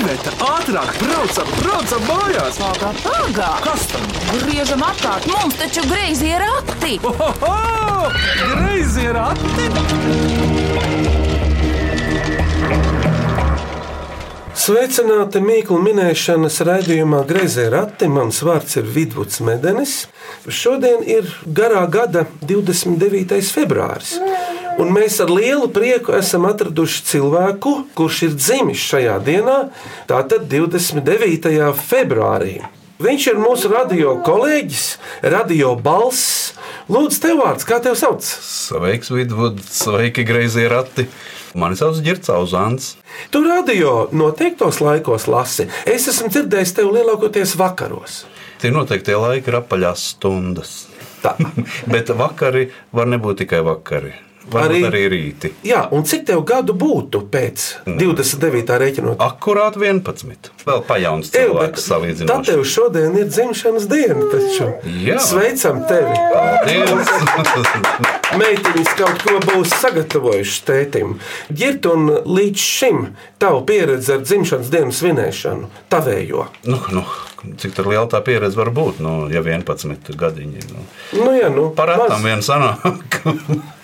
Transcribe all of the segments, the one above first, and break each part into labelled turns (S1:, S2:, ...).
S1: Iveta, ātrāk, braucam, braucam mājās!
S2: Pagā, pagā!
S1: Kas tam?
S2: Griežam apkārt, mums taču greizi ir rati!
S1: Ohoho! Greizi ir ati!
S3: Sveicināti Mīklu minēšanas raidījumā Greizē rati. Mans vārds ir Vidvuds Medenis. Šodien ir garā gada 29. februāris. Un mēs ar lielu prieku esam atraduši cilvēku, kurš ir dzimis šajā dienā, tātad 29. februārī. Viņš ir mūsu radio kolēģis, radio balss. Lūdzu, tev vārds, kā tev sauc?
S4: Sveiks, Vidvuds, sveiki, greizie rati. Mani sauc Girts Uzāns.
S3: Tu radio noteiktos laikos lasi. Es esmu dzirdējis tevi lielākoties vakaros.
S4: Tie noteikti laiki ir apaļās stundas. Bet vakari var nebūt tikai vakari.
S3: Arī-
S4: arī, rīti.
S3: Jā, un cik tev gadu būtu pēc 29. rēķinot?
S4: Akurāt 11. Vēl pajauns cilvēks
S3: Tā
S4: salīdzinoši.
S3: tev šodien ir dzimšanas diena. Taču.
S4: Jā.
S3: Sveicam tevi!
S4: Paldies!
S3: Meitiņas kaut ko būs sagatavojušas tētim. Girt un līdz šim tavu pieredzi ar dzimšanas dienu svinēšanu, tavējo.
S4: nu, nu, cik tur liela tā pieredze var būt? Nu, ja 11 gadiņi. Nu.
S3: Nu, jā, nu,
S4: Parātam
S3: maz.
S4: vien sanāk.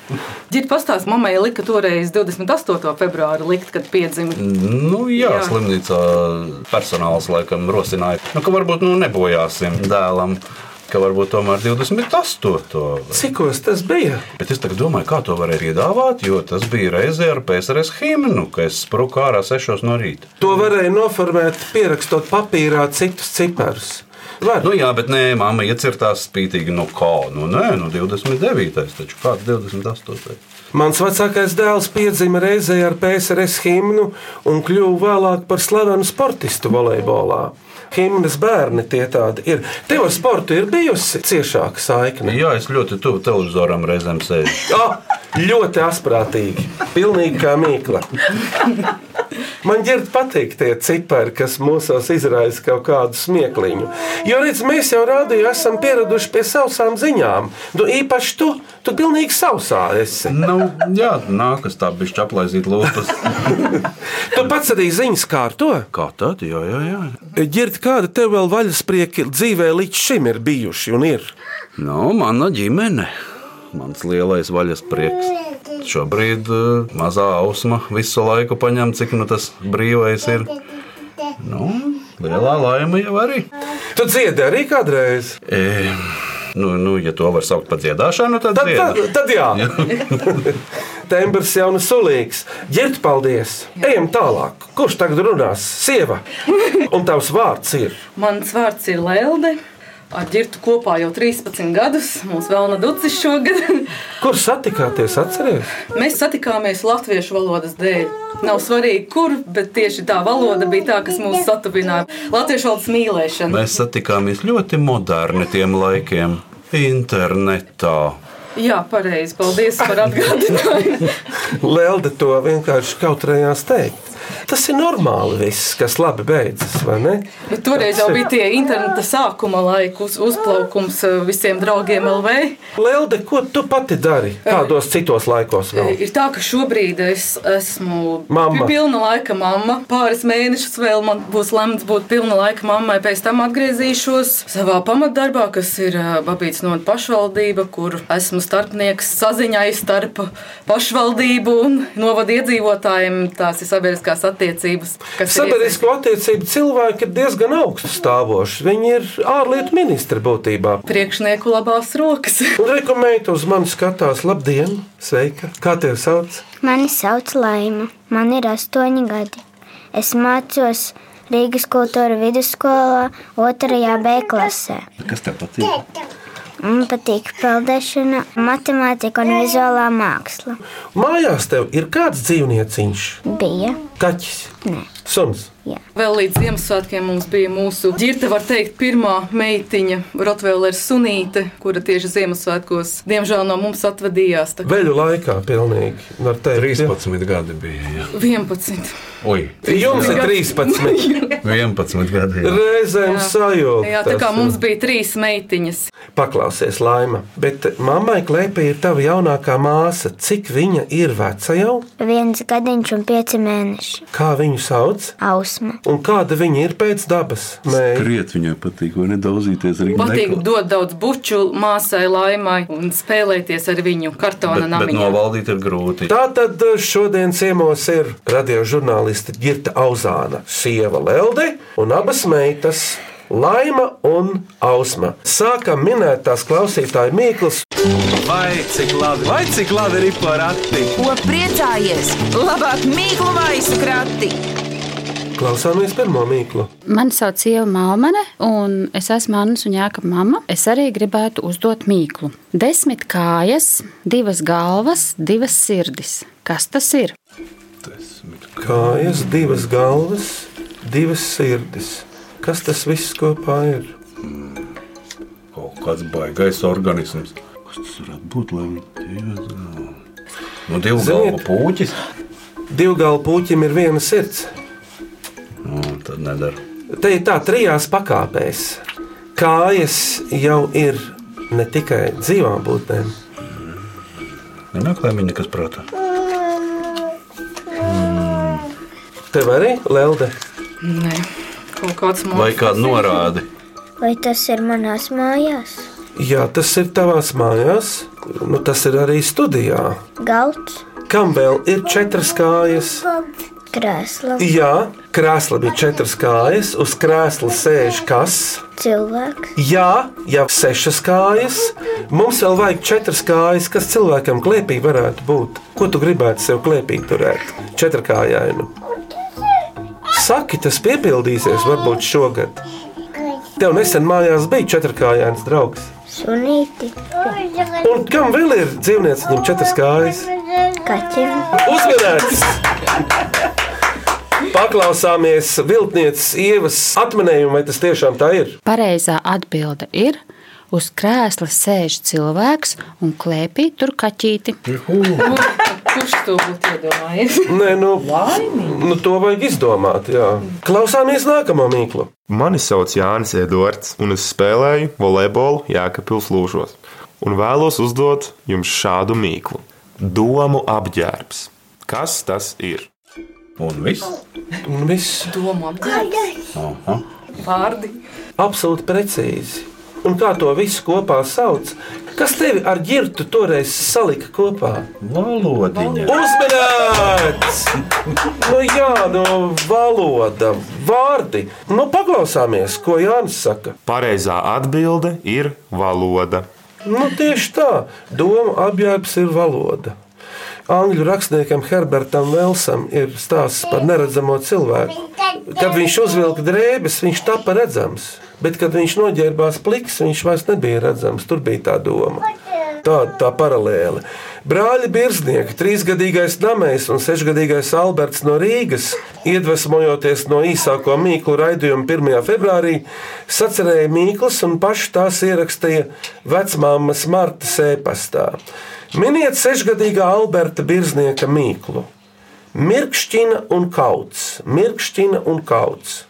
S5: Ģirbs pastāstījis, mammai lika toreiz 28. februāra likt, kad piedzima.
S4: Nu, jā, jā, slimnīcā personāls laikam rosināja, nu, ka varbūt nu, nebojāsim dēlam, ka varbūt tomēr 28.
S3: Cikos tas bija?
S4: Bet es tagad domāju, kā to varēja iedāvāt, jo tas bija reizē ar PSRS himnu, ka es spruku ārā 6 no rīta.
S3: To varēja noformēt, pierakstot papīrā citus ciparus. Var.
S4: Nu, jā, bet nē, mamma iecirtās spītīgi, nu kā, nu nē, nu 29. taču kāds 28.
S3: Mans vecākais dēls piedzima reizē ar PSRS himnu un kļuva vēlāk par slavenu sportistu volejbolā. Himnas bērni tie tādi ir. Tev ar sportu ir bijusi ciešāka saikne.
S4: Jā, es ļoti tuvu televizoram reizēm sēžu.
S3: Oh, ļoti asprātīgi. Pilnīgi kā mīkla. Man ģērbt patīk tie cipari, kas mūsos izraisa kaut kādu smiekliņu. Jo, redz, mēs jau rādījām, esam pieraduši pie sausām ziņām. Nu, īpaši tu, tu pilnīgi sausā esi.
S4: Nu, jā, nākas tā bišķi aplaizīt lūpas.
S3: Tu pats arī ziņas kārto.
S4: Kā tad? Jā, jā, jā.
S3: Ģērbt, kāda tev vēl vaļasprieki dzīvē līdz šim ir bijuši un ir?
S4: Nu, mana ģimene, mans lielais vaļas prieks. Šobrīd uh, mazā ausma visu laiku paņem, cik nu tas brīvais ir. Nu, lielā laime jau arī.
S3: Tu dziedi arī kādreiz.
S4: E, nu, nu, ja to var saukt par dziedāšanu, tad,
S3: Tad, tad, tad jā. Tembrs jau ir sulīgs. Ģērbt, paldies. Ejam tālāk. Kurš tagad runās? Sieva. Un tavs vārds ir.
S5: Mans vārds ir Lelde. Ar ģirtu kopā jau 13 gadus. Mums vēl nav ducis šogad.
S3: Kur satikāties? Atcerieties,
S5: Mēs satikāmies latviešu valodas dēļ. Nav svarīgi, kur, bet tieši tā valoda bija tā, kas mūs satuvināja. Latviešu valodas mīlēšana.
S4: Mēs satikāmies ļoti moderni tiem laikiem. Internetā.
S5: Jā, pareizi. Paldies par atgādinājumu.
S3: Lelde to vienkārši kautrējās teikt. Tas ir normāli, viss, kas labi beidzas?
S5: Bet toreiz jau bija tie interneta sākuma laikus, uzplaukums eh, visiem draugiem LV.
S3: Lelde, ko tu pati dari? Kādos citos laikos vēl?
S5: Ir tā, ka šobrīd es esmu
S3: Mamma.
S5: pilna laika mamma. Pāris mēnešus vēl man būs lemts būt pilna laika mammai. Pēc tam atgriezīšos savā pamatdarbā, kas ir ā, Babītas no pašvaldība, kur esmu starpnieks saziņai starp pašvaldību un novadu iedzīvotājiem. Tās ir sabiedriskās attiecības. kas ir
S3: Sabiedrisko attiecību cilvēki ir diezgan augstu stāvoši. Viņi ir ārlietu ministri būtībā.
S5: Priekšnieku labās rokas.
S3: Un rekomendēt uz mani skatās, labdien, sveika. Kā tevi sauc?
S6: Mani sauc Laima. Man ir astoņi gadi. Es mācos Rīgas kultūra vidusskolā, 2. B klasē.
S4: Kas tev patīk?
S6: Man patīk peldēšana, matemātika un vizuālā māksla.
S3: Mājās tev ir kāds dzīvnieciņš,
S6: Bija.
S3: kaķis,
S6: Nē.
S3: suns.
S5: Vēl līdz Ziemassvētkiem mums bija mūsu ģirta, var teikt, pirmā meitiņa, Rotvēlers Sunīte, kura tieši Ziemassvētkos, diemžēl, no mums atvadījās. Tā kā
S3: Veļu laikā pilnīgi var teikt. ja?
S4: 13 gadi bija. Jā.
S5: 11.
S4: Ui,
S3: Jums ir 13.
S4: 11 gadi. jā.
S3: Reizēm sajūta.
S5: Jā, tā kā mums bija trīs meitiņas.
S3: Paklausies, Laima, bet mammai klēpī ir tava jaunākā māsa. Cik viņa ir veca jau?
S6: Viens gadiņš un pieci mēneši.
S3: Kā viņu sauc?
S6: Ausma.
S3: Un kāda viņa ir pēc dabas? Nē,
S7: Kriet viņai patīk, vai nedauzīties arī
S5: Patīk dot daudz buču māsai, laimai un spēlēties ar viņu kartona namiņā.
S4: novaldīt ir grūti.
S3: Tā tad šodien ciemos ir radiožurnāliste Girta Auzāna, sieva Lelde un abas meitas. Laima un Ausma. Sākam minēt tās klausītāju mīklas.
S1: Vai cik labi, vai cik labi ir porakti?
S2: Ko priecājies? Labāk mīklu maisu krati!
S3: Klausāmies pirmo mīklu.
S8: Mani sauc Ieva Malmane, un es esmu Annas un Jāka mama. Es arī gribētu uzdot mīklu. Desmit kājas, divas galvas, divas sirdis. Kas tas ir?
S3: Kājas, divas galvas, divas sirdis. Kas tas viss kopā ir?
S4: Kaut kāds baigais organisms.
S7: Kas tas varētu būt? Lai
S4: Nu, divu
S3: Ziniet-
S4: galvu puķis.
S3: Divu galu puķim ir viena sirds.
S4: Tad nedara.
S3: Te ir tā trijās pakāpēs. Kājas jau ir ne tikai dzīvām būtnēm,
S4: Nenāk, lai viņa kas prātā.
S3: tev arī Lelde.
S5: Nē, kaut kāds
S4: Vai
S5: mākslinieks.
S4: kāda norāde?
S6: Vai tas ir manās mājās?
S3: Jā, tas ir tavās mājās, nu, tas ir arī studijā.
S6: Galds,
S3: Kam vēl ir četras kājas?
S6: Krēsla,
S3: Jā, krēslam ir četras kājas, uz krēsla sēž kas?
S6: cilvēks,
S3: Jā, jau sešas kājas. Mums vēl vajag četras kājas, kas cilvēkam klēpī varētu būt. Ko tu gribētu sev klēpī turēt? Četrkājainu. Saki, tas piepildīsies varbūt šogad. Tev nesen mājās bija četrkājains draugs.
S6: sunīti,
S3: Un kam vēl ir dzīvnieks, viņam četras kājas?
S6: kaķim,
S3: Uzmanīts! Paklausāmies viltnieces ievas atminējumu, vai tas tiešām tā ir.
S8: Pareizā atbilde ir. Uz krēsla sēž cilvēks un klēpī tur kaķīti.
S5: Kurš to būtu iedomājies?
S3: Nē, nu, nu, to vajag izdomāt. Jā. Klausāmies nākamo mīklu.
S9: Mani sauc Jānis Edvards, un es spēlēju volejbolu Jēkabpils lūžos. Un vēlos uzdot jums šādu mīklu. Domu apģērbs. Kas tas ir?
S4: Un viss.
S3: Un viss
S5: Domā,
S4: Aha.
S5: vārdi.
S3: absolūti precīzi. Un kā to visu kopā sauc? Kas tevi ar ģirtu toreiz salika kopā?
S4: Valodiņa.
S3: Uzmanīts! Nu, jā, nu, valoda, vārdi. Nu, paklausāmies, ko Jānis saka.
S9: Pareizā atbilde ir valoda.
S3: Nu, tieši tā, doma apģērbs ir valoda. Angļu rakstniekam Herbertam Velsam ir stāsts par neredzamo cilvēku. Kad viņš uzvilka drēbes, viņš tapa redzams, bet kad viņš noģērbās pliks, viņš vairs nebija redzams. Tur bija tā doma. Tāda tā paralēle. Brāļi Birznieki, trīsgadīgais Namējs un sešgadīgais Alberts no Rīgas, iedvesmojoties no īsāko mīklu raidījuma 1. februārī, sacerēja mīklas un paši tās ierakstīja vecmāmas Marta sēpastā. Miniet sešgadīgā Alberta Birznieka mīklu. Mirkšķina un kauts, mirkšķina un kauts.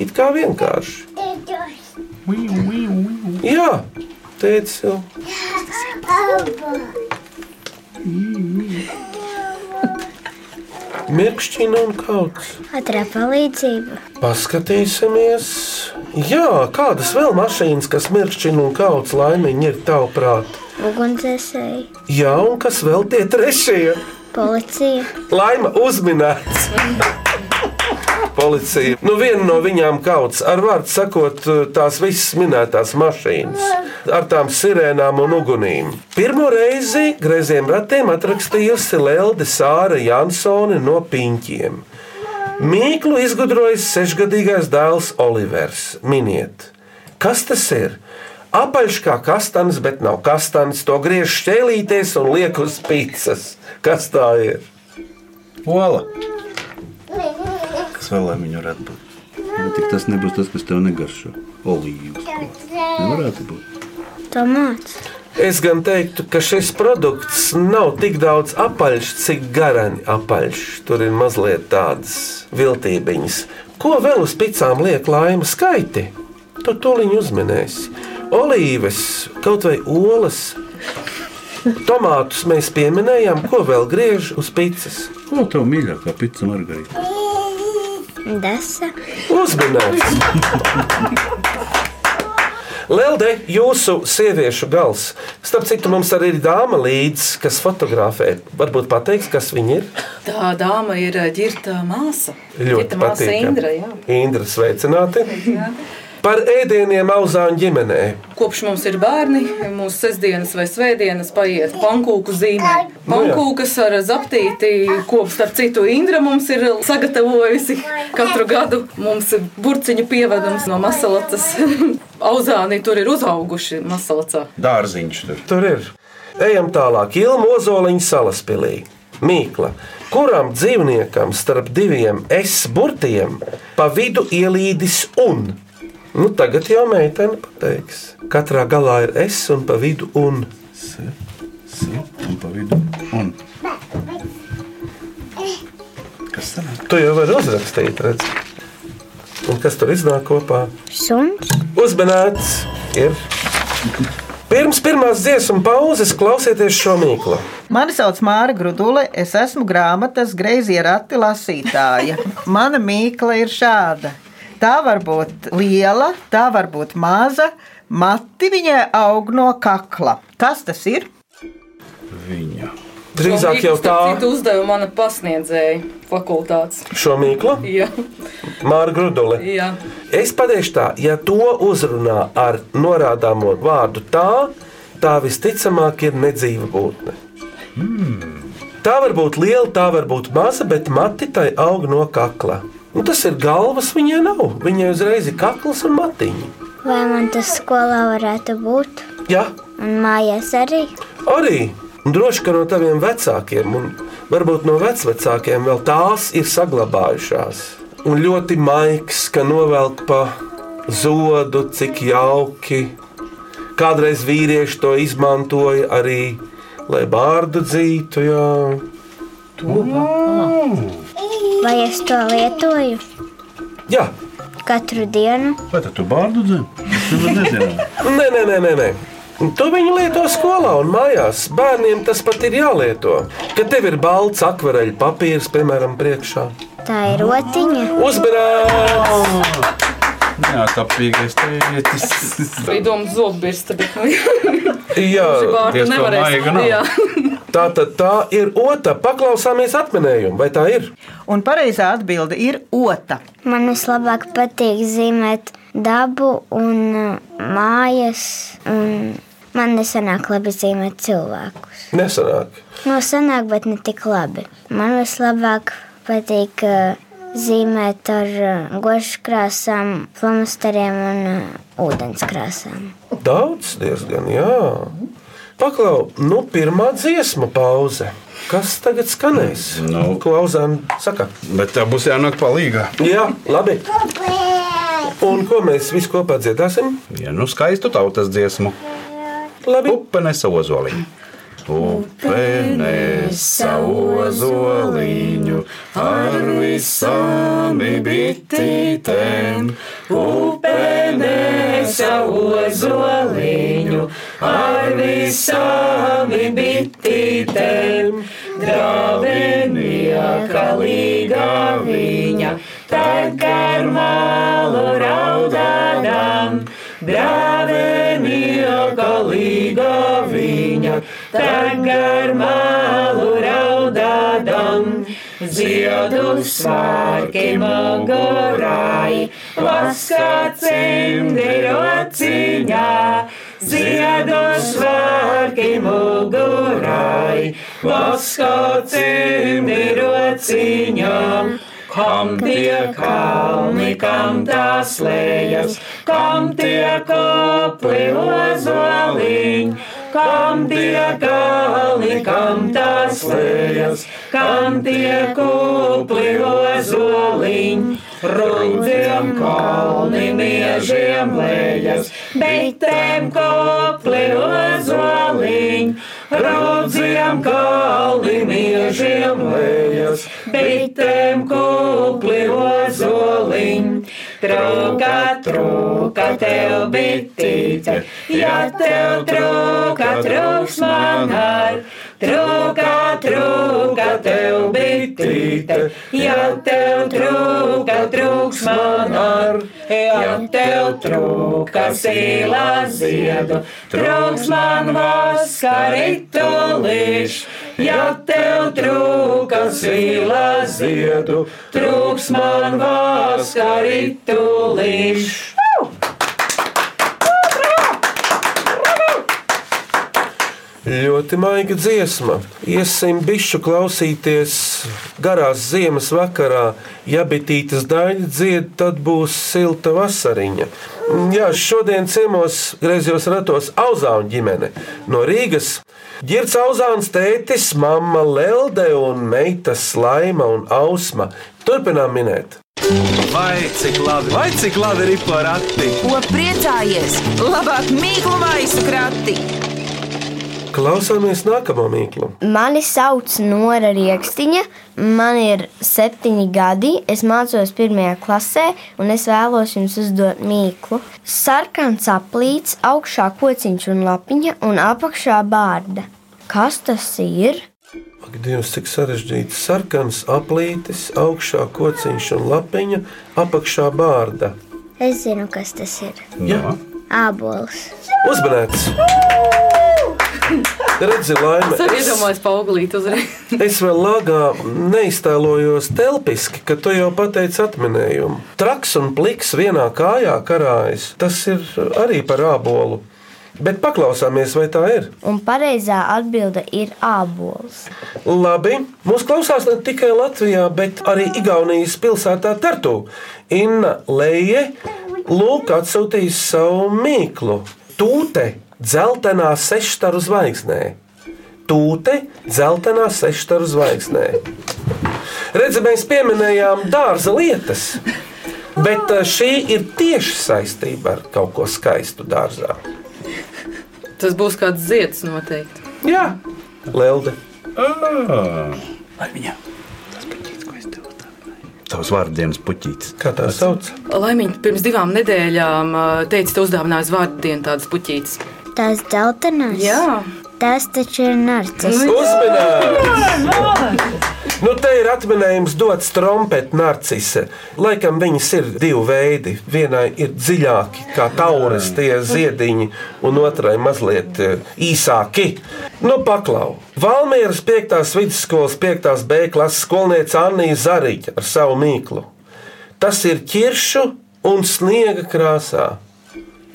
S3: It kā vienkārši. Jā, teicis jau. Mirkšķina un kauts.
S6: ātrā palīdzība,
S3: Paskatīsimies, Jā, kādas vēl mašīnas, kas mirkšķina un kauts laimiņi ir tavuprāt?
S6: Ugunsdzēsēji,
S3: Jā, un kas vēl tie trešie?
S6: policija,
S3: Laima uzminēts. Policija. Nu, viena no viņām kauts, ar vārdu sakot, tās visas minētās mašīnas ar tām sirēnām un ugunīm. Pirmo reizi greiziem ratiem atrakstījusi Lelde Sāra Jansone no Piņķiem. Mīklu izgudrojis sešgadīgais dēls Olivers. Miniet, kas tas ir? Apaļš kā kastanis, bet nav kastanis. To griež šķēlīties un liek uz pīcis. Kas tā ir?
S4: Ola. Kas vēl lai viņa varētu būt? Bet tik tas nebūs tas, kas tev negaršo. Olīvas. Nevarētu būt.
S6: tomāts,
S3: Es gan teiktu, ka šis produkts nav tik daudz apaļš, cik garani apaļš. Tur ir mazliet tādas viltībiņas. Ko vēl uz picām liek laima skaiti? Tu tuliņi uzminēsi. Olīves, kaut vai olas. Tomātus mēs pieminējām, ko vēl griež uz pīcis.
S4: Ko tev mīļākā pizza margarita?
S6: Desa.
S3: Uzminēts! Lelde, jūsu sieviešu gals. Starp citu, mums arī ir dāma līdzi, kas fotografē. Varbūt pateiks, kas viņa ir.
S5: Tā dāma ir eh, ģirta māsa.
S3: Ļoti
S5: Ģirta māsa. Indra. Jā.
S3: Indra, sveicināti! Par ēdieniem Auzāņu ģimenē.
S5: Kopš mums ir bērni, mūsu sestdienas vai svētdienas paiet pankūku zīmē. Pankūkas ar zaptīti, ko starp citu Indra mums ir sagatavojusi katru gadu. Mums ir burciņu pievedums no masalacas. Auzāni tur ir uzauguši masalacā.
S10: Dārziņš tur.
S3: Tur ir. Ejam tālāk. Ilma Ozoliņa salaspīlī. Mīkla. Kuram dzīvniekam starp diviem S burtiem pa vidu ielīdis un? Nu, tagad jau meitene pateiks. Katrā galā ir S un pa vidu un.
S4: S, un pa vidu. Un. Kas sanāk?
S3: Tu jau vari uzrakstīt, redz. Un kas tur iznāk kopā?
S6: Suns.
S3: Uzmanīts ir. Pirms pirmās dziesmu pauzes klausieties šo mīklu.
S11: Mani sauc Māra Grudule, es esmu grāmatas greizie rati lasītāja. Mana mīkla ir šāda. Tā var būt liela, tā var būt maza, mati viņai aug no kakla. Kas tas ir?
S10: Viņa.
S3: Drīzāk jau tā,
S5: Citu uzdevumu mana pasniedzēja fakultātes.
S3: šo mīklu.
S5: Jā,
S3: Māra Grudule.
S5: jā.
S3: Es pateikšu tā, ja to uzrunā ar norādāmo vārdu tā, tā visticamāk ir nedzīva būtne. Tā var būt liela, tā var būt maza, bet mati tai aug no kakla. Nu, tas ir galvas, viņai nav. Viņai uzreiz ir kakls un matiņi.
S6: Vai man tas skolā varētu būt?
S3: Jā,
S6: Un mājās arī?
S3: arī. Un droši ka no taviem vecākiem, un varbūt no vecvecākiem, vēl tās ir saglabājušās. Un ļoti maigs, ka novelk pa zodu, cik jauki. Kādreiz vīrieši to izmantoja arī, lai bārdu dzītu. Jā.
S6: Vai es to lietoju
S3: jā,
S6: katru dienu?
S4: Vai tad tu bārdu nezinu.
S3: nē, nē, nē, nē. nē. To viņi lieto skolā un mājās. Bērniem tas pat ir jālieto. Kad tev ir balts akvareļu papīrs, piemēram, priekšā.
S6: Tā ir rotiņa.
S3: Uzmanības!
S10: Jā, tāpīgais tētis.
S5: Bija doma zobbirsta, bet
S3: Jā,
S5: vārdu
S10: diezko
S5: nevarēs. Jā.
S3: Tā tad tā ir otra. Paklausāmies atminējumu, vai tā ir?
S11: Un pareizā atbilde ir ota.
S6: Man vislabāk patīk zīmēt dabu un uh, mājas. Un man nesanāk labi zīmēt cilvēkus.
S3: Nesanāk.
S6: No sanāk, bet ne tik labi. Man vislabāk patīk uh, zīmēt ar uh, gošu krāsām, flomasteriem un ūdens krāsām.
S3: Daudz diezgan, jā. Paklau, nu, pirmā dziesma pauze. Kas tagad skanēs?
S10: Nu.
S3: Klausām, saka.
S10: Bet tev būs jānāk palīgā.
S3: Jā, labi. Un ko mēs visi kopā dziedāsim?
S10: Ja nu skaistu tautas dziesmu.
S3: Labi.
S10: Upe nesa ozoliņu. Upe nesa ozoliņu ar visām bitītēm. Upe nesa ozoliņu ar visām bitītēm. Dravenieka līga viņa, tagad malu raudādām. Dravenieka līga viņa, tagad malu raudādām. Ziedu svārki mugurai, vaskā cimdirociņā. Ziedu svārki mugurai, vaskā cimdirociņā. Kam tie kalni, kam tās lejas, kam tie kopli ozoliņi, kam tie kalni, kam tās lejas, kam tie kupli ozoliņi, rūdziem kalni miežiem lējas, bitēm kupli ozoliņi, rūdziem kalni miežiem lējas, bitēm kupli ozoliņi. Trūka, trūka tev bitīte, ja tev trūka, trūks man ar. Trūka, trūka tev bitīte, ja tev trūka, trūks man ar. Ja tev trūka sīlā ziedu, trūks man vaska ritulīš. Ja tev trūka sīlā ziedu, trūks man vaska
S3: Ļoti maiga dziesma. Iesim bišu klausīties garās ziemas vakarā. Ja bitītas daļa dzied, tad būs silta vasariņa. Jā, šodien ciemos griezos ratos Auzāņu ģimene no Rīgas. Girts Auzāns tētis, mamma Lelde un meitas Laima un Ausma. Turpinām minēt.
S1: Vai cik labi, vai cik labi ir porakti?
S2: Ko priecājies? Labāk mīklu maisu krati!
S3: Klausāmies nākamo mīklu.
S6: Mani sauc Nora Rieksniņa, man ir septiņi gadi, es mācos pirmajā klasē, un es vēlos jums uzdot mīklu. Sarkans aplīts, augšā kociņš un lapiņa, un apakšā bārda. Kas tas ir?
S3: Ak, Dievs, cik sarežģīts. Sarkans aplītis, augšā kociņš un lapiņa, apakšā bārda.
S6: Es zinu, kas tas ir.
S3: Jā.
S6: Ābols.
S3: Uzmanīts! Redzi, laime.
S5: Es arī iedomājos pauglīt uzreiz.
S3: Es vēl lāgā neiztēlojos telpiski, ka tu jau pateici atminējumu. Traks un pliks vienā kājā karājas. Tas ir arī par ābolu. Bet paklausāmies, vai tā ir.
S6: Un pareizā atbilde ir ābols.
S3: Labi, mūsu klausās ne tikai Latvijā, bet arī Igaunijas pilsētā Tartu. Inna Leje lūk atsūtījis savu mīklu. Tūte dzeltenā sešstaru zvaigznē. Tūte dzeltenā sešstaru zvaigznē. Redzi, mēs pieminējām dārza lietas, bet eh, šī ir tieši saistība ar kaut ko skaistu dārzā.
S5: Tas būs kāds zieds noteikti.
S3: Jā, Lelde.
S7: Lai viņa.
S4: Tavs vārdienas puķītis.
S3: Kā tā sauc?
S5: Laimīgi pirms divām nedēļām ā, teica, te uzdāvinājis vārdu dienu tādas puķītes.
S6: Tās dzeltenās?
S5: Jā.
S6: Tas taču ir narcis.
S3: Uzmanīgs! Nu, te ir atminējums dots trompeti narcise. Laikam viņas ir divi veidi. Vienai ir dziļāki, kā taures, tie ziediņi, un otrai mazliet eh, īsāki. Nu, paklau! Valmieras 5. vidusskolas 5. B klases skolniece Annija Zariņa ar savu mīklu. Tas ir ķiršu un sniega krāsā.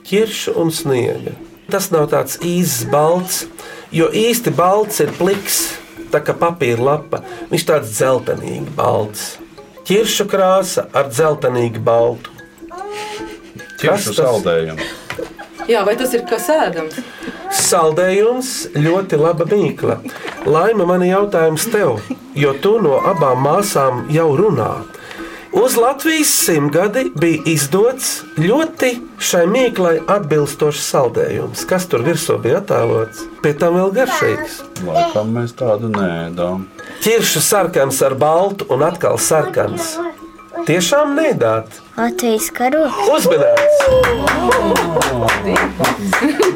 S3: Ķiršu un sniega. Tas nav tāds īsts balts, jo īsti balts ir pliks, tā kā papīra lapa. Viņš tāds dzeltenīgi balts. Ķiršu krāsa ar dzeltenīgi baltu. Tas?
S7: saldējumu.
S5: Jā, vai tas ir kas ēdams?
S3: Saldējums ļoti laba mīkla. Laima man ir jautājums tev, jo tu no abām māsām jau runā. Uz Latvijas simtgadi bija izdots ļoti šai mīklai atbilstošs saldējums. Kas tur virsū bija attēlots? Pēc tam vēl garšīgs.
S7: Laikam mēs tādu nēdām.
S3: Ķiršu sarkans ar baltu un atkal sarkans. Tiešām nedāt.
S6: Latvijas karoks.
S3: Uzmanīts!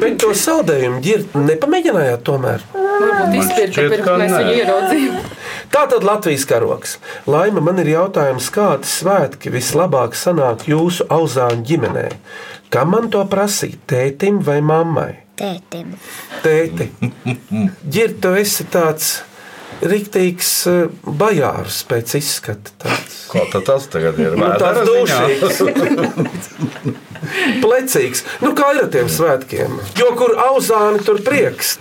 S3: Bet to saldējumu ģirt nepamēģinājāt tomēr.
S5: Varbūt izpirka
S7: šķiet,
S5: pirms
S7: ka
S5: mēs viņu ieraudzījām.
S3: Tā tad Latvijas karoks. Laima, man ir jautājums, kādi svētki vislabāk sanāk jūsu auzāņu ģimenē? Kam man to prasīt, tētim vai mammai?
S6: Tētim.
S3: Tēti, ģirt, tu esi tāds riktīgs eh, bajārs pēc izskata. Tāds.
S7: Ko tad tas tagad ir?
S3: Nu, tāds dušīgs. Plecīgs. Nu, kā ir ar tiem svētkiem? Jo kur auzāni, tur prieks.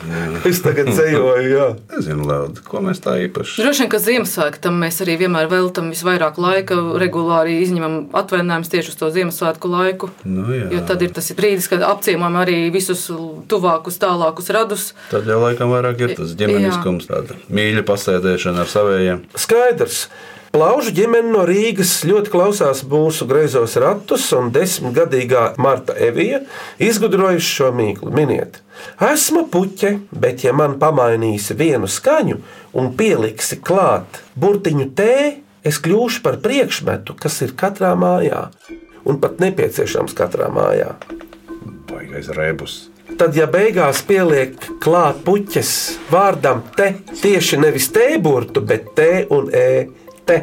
S3: Es tagad ceļoju, jā.
S4: Nezinu, Lēlda, ko mēs tā īpaši.
S5: Droši vien, ka Ziemassvētku tam mēs arī vienmēr veltam visvairāk laika, regulāri izņemam atvaļinājumus tieši uz to Ziemassvētku laiku.
S4: Nu, jā.
S5: Jo tad ir tas brīdis, kad apciemojam arī visus tuvākus, tālākus radus.
S4: Tad jau laikam vairāk ir tas ģimeniskums, tāda mīļa pasēdēšana ar savējiem.
S3: Skaidrs. Plaužu ģimene no Rīgas ļoti klausās mūsu greizos ratus, un desmitgadīgā Marta Evija izgudrojusi šo mīklu. Miniet, esmu puķe, bet ja man pamainīsi vienu skaņu un pieliksi klāt burtiņu T, es kļūšu par priekšmetu, kas ir katrā mājā un pat nepieciešams katrā mājā.
S4: Baigais rebus.
S3: Tad, ja beigās pieliek klāt puķes vārdam te, tieši nevis T burtu, bet T un E, te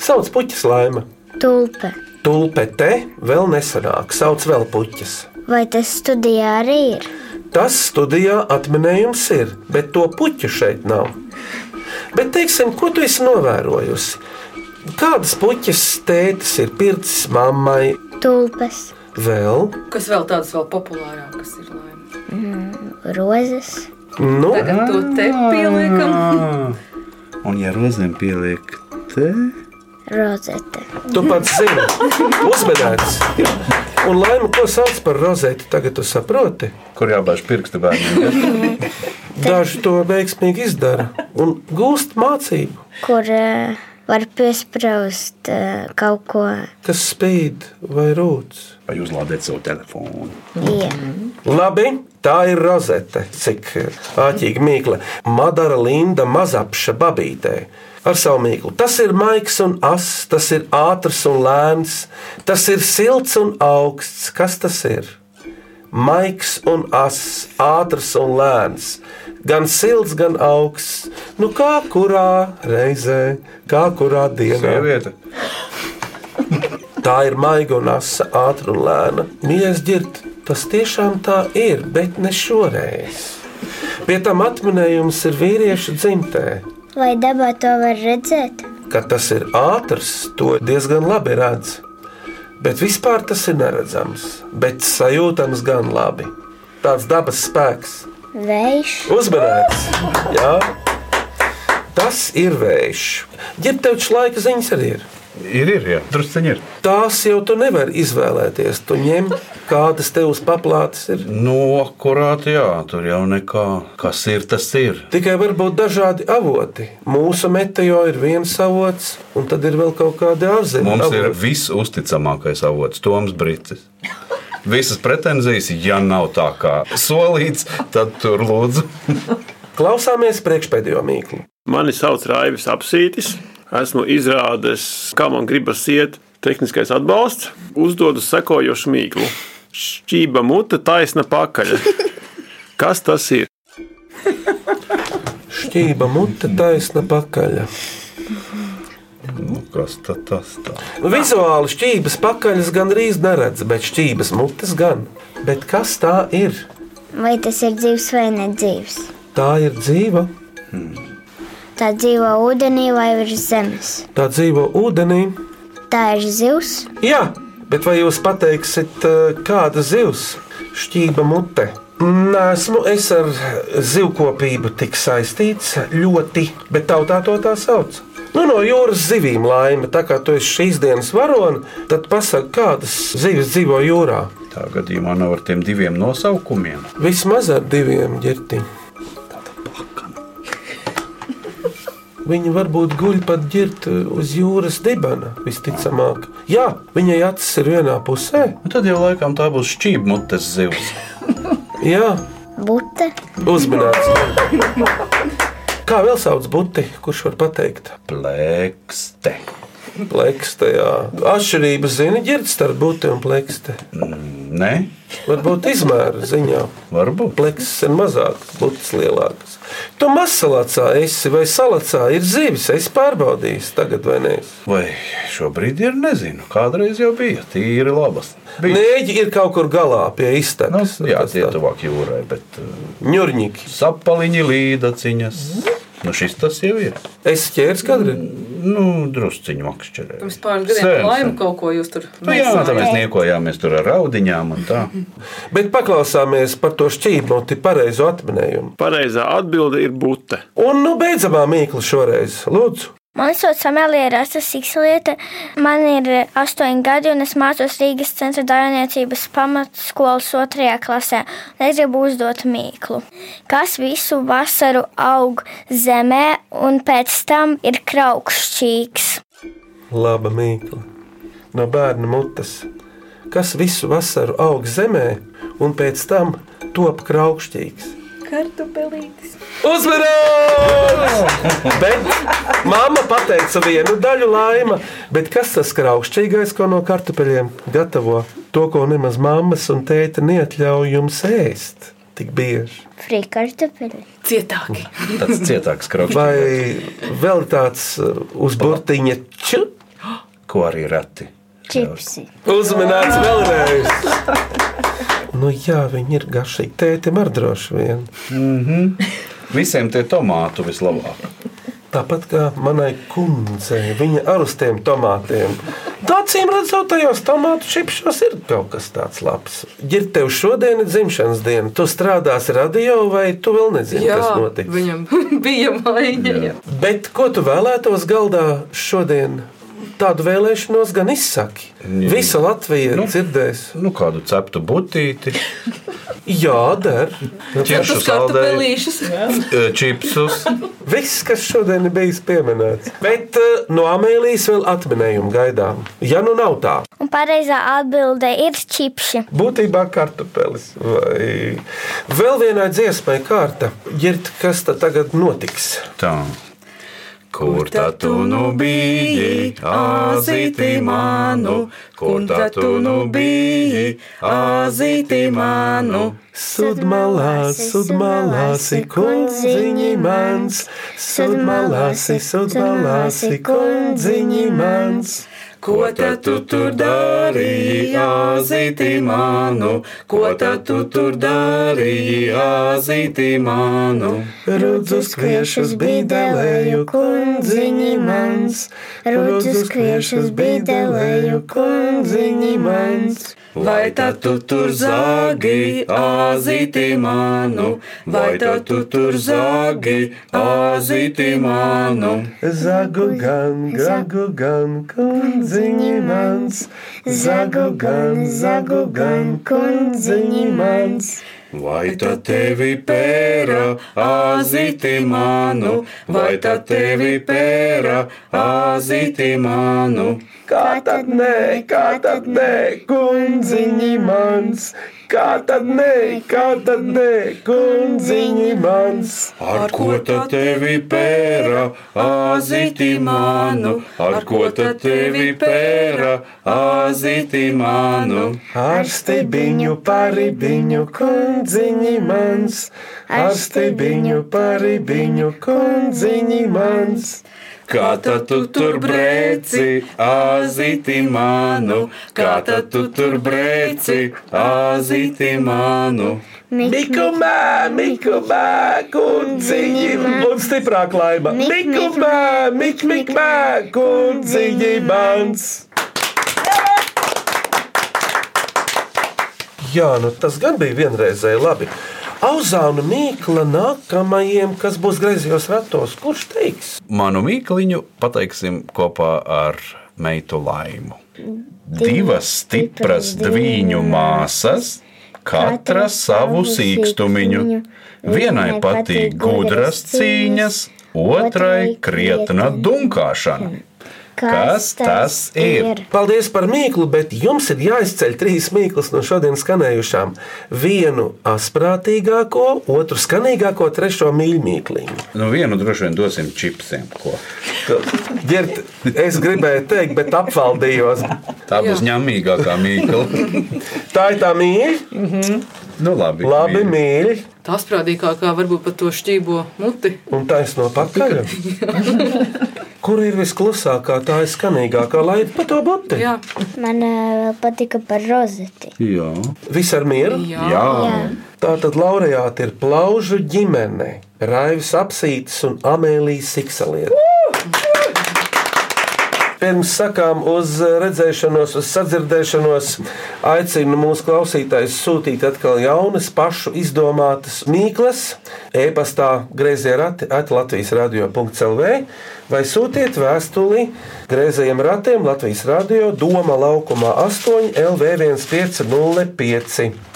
S3: sauc puķes laima.
S6: Tulpe.
S3: Tulpe te vēl nesanāk, sauc vēl puķes.
S6: Vai tas studijā arī ir?
S3: Tas studijā atminējums ir, bet to puķu šeit nav. Bet, teiksim, ko tu esi novērojusi? Kādas puķes tētis ir pircis mammai?
S6: Tulpes,
S3: Vēl,
S5: Kas vēl tādas vēl populārākas ir? Laima?
S6: Mm, rozes,
S3: nu,
S5: Tagad to te pieliekam.
S4: Un, ja rozēm pieliek te,
S6: rozete.
S3: tu pats zini, uzmanīts. Un laima, ko sauc par rozeti, tagad tu saproti.
S4: kur jābāž pirksti bērniem. ja?
S3: Daži to veiksmīgi izdara un gūst mācību,
S6: kur uh, var piesprāst uh, kaut ko.
S3: kas spīd vai rūc.
S4: Vai uzlādēt savu telefonu?
S6: Jā.
S3: Labi, tā ir rozete, cik āķīga mīkla. Madara Linda mazapša babītē. Ar savu mīklu. Tas ir maigs un ass, tas ir ātrs un lēns, tas ir silts un augsts. Kas tas ir? Maigs un ass, ātrs un lēns, gan silts, gan augsts. Nu, kā kurā reizē, kā kurā dienā.
S4: Sieviete.
S3: Tā ir maiga un asa, ātrā un lēna. Mīļais ģirt, tas tiešām tā ir, bet ne šoreiz. Pie tam atminējums ir vīriešu dzimtē.
S6: Vai dabā to var redzēt?
S3: Kad tas ir ātrs, to diezgan labi redz. Bet vispār tas ir neredzams, bet sajūtams gan labi. Tāds dabas spēks,
S6: Vējš,
S3: uzmanīgs. Jā, tas ir vējš. Šis laika ziņas arī ir,
S4: Ir, ir, jā. Drusciņi ir.
S3: tās jau tu nevari izvēlēties. Tu ņem, kādas tev uz paplātes ir.
S4: No kurāt, jā, tur jau nekā. Kas ir, tas ir.
S3: Tikai var būt dažādi avoti. Mūsu meteoro ir viens avots, un tad ir vēl kaut kādi ārzemju
S4: Mums ir
S3: avoti.
S4: visusticamākais avots, Toms Brīsīs. Visas pretenzijas, ja nav tā kā solīts, tad tur lūdzu.
S3: Klausāmies priekšpēdējo mīklu.
S12: Mani sauc Raivis Apsītis. Esmu izrādījis, kā man gribas iet, tehniskais atbalsts. Uzdodu sekojošu mīklu. Šķība mute, taisna pakaļ. Kas tas ir?
S3: Šķība mute, taisna pakaļ.
S4: Nu, kas tad tas tā?
S3: Vizuāli šķības pakaļas gandrīz neredz, bet šķības mutes gan. Bet kas tā ir?
S6: vai tas ir dzīves vai nedzīves?
S3: Tā ir dzīva,
S6: Tā dzīvo ūdenī vai virs zemes.
S3: tā dzīvo ūdenī.
S6: Tā ir zivs,
S3: Jā, bet vai jūs pateiksiet, eh, kāda zivs? Šķība mute. Nesmu es ar zivkopību tik saistīts ļoti, bet tautā to tā sauc. Nu, no jūras zivīm laime, tā kā tu esi šīs dienas varonis, tad pasaki, kādas zivis dzīvo jūrā.
S4: Tā gadījumā nav ar tiem diviem nosaukumiem.
S3: Vismaz ar diviem ģirtiņiem. Viņa varbūt guļ pat ģirt uz jūras dibena, visticamāk. Jā, viņai acis ir vienā pusē.
S4: Nu, tad jau laikam tā būs šķība mutes zivs.
S3: Jā,
S6: bute,
S3: uzmanīgs. Kā vēl sauc buti, kurš var pateikt?
S4: Plēkste.
S3: Plekste, jā. Atšķirības zina ģirts starp buti un plekste.
S4: Nē,
S3: Varbūt izmēra ziņā.
S4: varbūt.
S3: Plekses ir mazākas, butas lielākas. Tu masalacā esi vai salacā ir zivis, es pārbaudīju, tagad vai nē.
S4: Vai šobrīd ir, nezinu, kādreiz jau bija tīri labas.
S3: Nēģi ir kaut kur galā pie
S4: Nu,
S3: iztekas.
S4: jā, tie tuvāk jūrai, bet
S3: Ņurņiki.
S4: sapaliņi līdaciņas. Nu, šis tas jau ir.
S3: Es ķēru skadri.
S4: Nu, drusciņu makšķerē.
S5: Pirms pāris gadiem laimu kaut ko jūs tur
S4: Nu, jā, tā mēs niekojāmies tur ar raudiņām un tā.
S3: Bet paklausāmies par to šķībnoti pareizo atminējumu.
S12: Pareizā atbilde ir bute.
S3: Un nu beidzamā mīkla šoreiz. Lūdzu!
S13: Mani sauc Amelija Rasta Sikslieta. Man ir astoņi gadi, un es mācos Rīgas centra dārniecības pamatskolas otrajā klasē. Es gribu uzdot mīklu. Kas visu vasaru aug zemē, un pēc tam ir kraukšķīgs?
S3: Laba mīkla. No bērna mutes. Kas visu vasaru aug zemē, un pēc tam top kraukšķīgs.
S5: Kartupelītis.
S3: Uzvarēs! Bet mamma pateica vienu daļu laima, bet kas tas kraukšķīgais, ko no kartupeļiem gatavo? To, ko nemaz mammas un tēta neatļauj jums ēst tik bieži.
S13: Frikartupeļi.
S5: Cietāk.
S4: Tas cietāks kraukšķīgais.
S3: Vai vēl tāds uh, uz burtiņa ču?
S4: Ko arī reti.
S13: Čipsi.
S3: Uzmanīts vēlreiz! Nu, jā, viņi ir garšīgi. Tētim ar droši vien.
S4: Mm -hmm. Visiem tie tomātu vislabāk.
S3: Tāpat kā manai kundzei, viņa ar uz tiem tomātiem. Acīm redzot, tajos tomātu čipšos ir kaut kas tāds labs. Ja tev šodien ir dzimšanas diena, tu strādāsi radio, vai tu vēl nezini,
S5: Jā,
S3: kas notiks?
S5: viņam bija maiņa.
S3: Bet ko tu vēlētos galdā šodien? Tādu vēlēšanos gan izsaki. Visa Latvija nu, dzirdēs.
S4: Nu, kādu ceptu butīti,
S3: Jā, der.
S4: ķiršu
S5: kartupelīšus.
S4: saldējumu, čipsus.
S3: Viss, kas šodien ir bijis pieminēts. Bet eh, no Amēlijas vēl atminējumu gaidām. Ja nu nav tā,
S13: Un pareizā atbilde ir čipši.
S3: būtībā kartupelis. Vai vēl vienai dziesmai kārta. Ģirt, kas tad tagad notiks?
S4: Tā. Kur tad tu nu biji, azīti manu? Kur tad tu nu biji, azīti manu?
S3: Sudmalās, sudmalās, kundziņi mans, sudmalās, sudmalās, kundziņi mans.
S4: Ko tad tu tur darīji, azīti manu? Ko tad tu tur darīji, azīti manu?
S3: Rudzus kviešus bīdelēju, kundziņi mans, rudzus kviešus bīdelēju, kundziņi mans.
S4: Vai tad tu tur zāgi, azīti manu? Vai tad tu tur zāgi, azīti manu?
S3: Zagu gan, zagu gan, kundziņi mans, zagu gan, zagu gan, kundziņi mans.
S4: Vai tad tevi pēra, azīti manu? Vai tad tevi pēra, azīti manu?
S3: Kā tad nē, kā tad nē, kundziņi mans, kā tad nē, kā tad nē, kundziņi mans.
S4: Ar ko tad tevi pēra, azīti manu? Ar ko tad tevi pēra, azīti manu?
S3: Ar stibiņu, paribiņu, kundziņi mans, ar stibiņu, paribiņu, kundziņi mans.
S4: Kā tad tu tur brēci, azīti manu? Kā tad tu tur brēci, azīti manu?
S3: Mikumā, mikumā, kundziņi, un stiprāk laima. Mikumā, mik, mikmā, kundziņi mans. Jā, nu tas gan bija vienreizēji labi. Auzāna mīkla nākamajiem, kas būs griezījos ratos. Kurš teiks?
S4: Manu mīkliņu pateiksim kopā ar meitu laimu. Divas stipras dviņu māsas, katra savu sīkstumiņu. Vienai patīk gudras cīņas, otrai krietna dunkāšana. Kas tas ir?
S3: Paldies par mīklu, bet jums ir jāizceļ trīs mīklas no šodienas skanējušām. Vienu asprātīgāko, otru skanīgāko, trešo mīļmīkliņu.
S4: Nu, vienu droši vien dosim čipsiem. Ko?
S3: Ģert, es gribēju teikt, bet apvaldījos.
S4: Tā būs ņemīgākā mīkla.
S3: Tā ir tā mīļa.
S4: Nu, labi,
S3: labi mīļa.
S5: Tā sprādīgākā varbūt pat to šķībo muti.
S3: Un taisno pakaļ. Kur ir visklusākā, tā ir skanīgākā, lai pa to bote?
S5: Jā.
S13: Man vēl patika par rozeti.
S4: Jā.
S3: Viss ar mieru?
S5: Jā.
S13: Jā.
S3: Tā tad laureāti ir plaužu ģimene, Raivis Apsītis un Amēlijas Siksalieta. Pirms sakām uz redzēšanos, uz sadzirdēšanos, aicinu mūsu klausītājus sūtīt atkal jaunas, pašu izdomātas mīklas, e-pastā grazējā rati at Latvijas radio.clv vai sūtiet vēstuli grazējiem ratiem Latvijas radio Doma laukumā 8 LV 1505.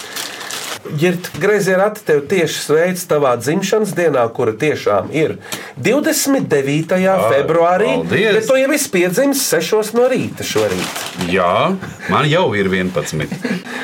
S3: Girt, grazē rati tev tieši sveic tavā dzimšanas dienā, kura tiešām ir 29. februārī.
S4: paldies!
S3: Bet tu jau esi piedzimis 6 no rīta šorīt.
S4: Jā, man jau ir 11.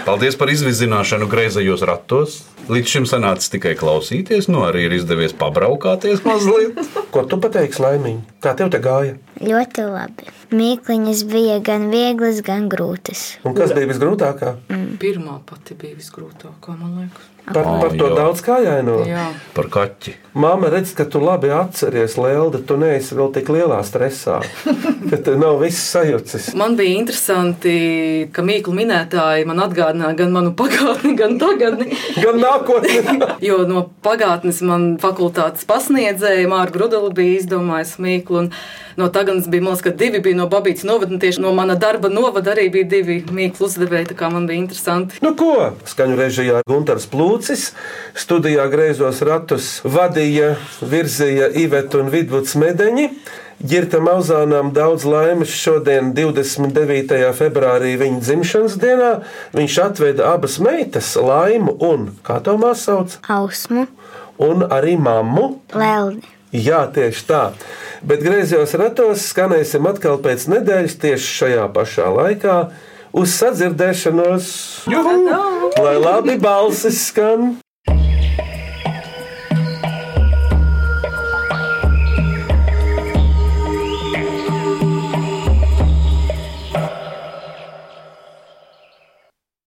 S4: Paldies par izvizināšanu greizajos ratos. Līdz šim sanāca tikai klausīties, nu arī ir izdevies pabraukāties mazliet.
S3: Ko tu pateiksi, laimīgi? Kā tev te gāja?
S13: Ļoti labi. Mīkliņas bija gan vieglas, gan grūtas.
S3: Un kas bija visgrūtākā?
S5: Pirmā pati bija visgrūtākā, man liekas.
S3: Par, par to daudz kājaino.
S5: Jā.
S4: Par kaķi.
S3: Māma redz, ka tu labi atceries, Lelde, tu neesi vēl tik lielā stresā, ka tev nav viss sajūcis.
S5: Man bija interesanti, ka mīklu minētāji man atgādināja gan manu pagātni, gan tagadni.
S3: Gan nākotni.
S5: jo no pagātnes man fakultātes pasniedzēja Mārta Grudela bija izdomājusi mīklu. un No tagadnes bija, man liekas, ka divi bija no Babītas novada, un tieši no mana darba novada arī bija divi mīklu uzdevēji. Tā kā man bija interesanti.
S3: Nu, ko? Skaņu režijā Gunārs Plūcis, studijā greizos ratus vadīja, virzīja Iveta un Vidvuds Medeņi. Girta Mauzānām daudz laimes šodien, 29. februārī, viņa dzimšanas dienā. Viņš atveda abas meitas, Laimu un, kā to māsu sauc,
S13: Ausmu,
S3: un arī mammu.
S13: Lelni.
S3: Jā, tieši tā. Bet griezos ratos skanēsim atkal pēc nedēļas, tieši šajā pašā laikā, uz sadzirdēšanos. Juhu! Lai labi balsis skan!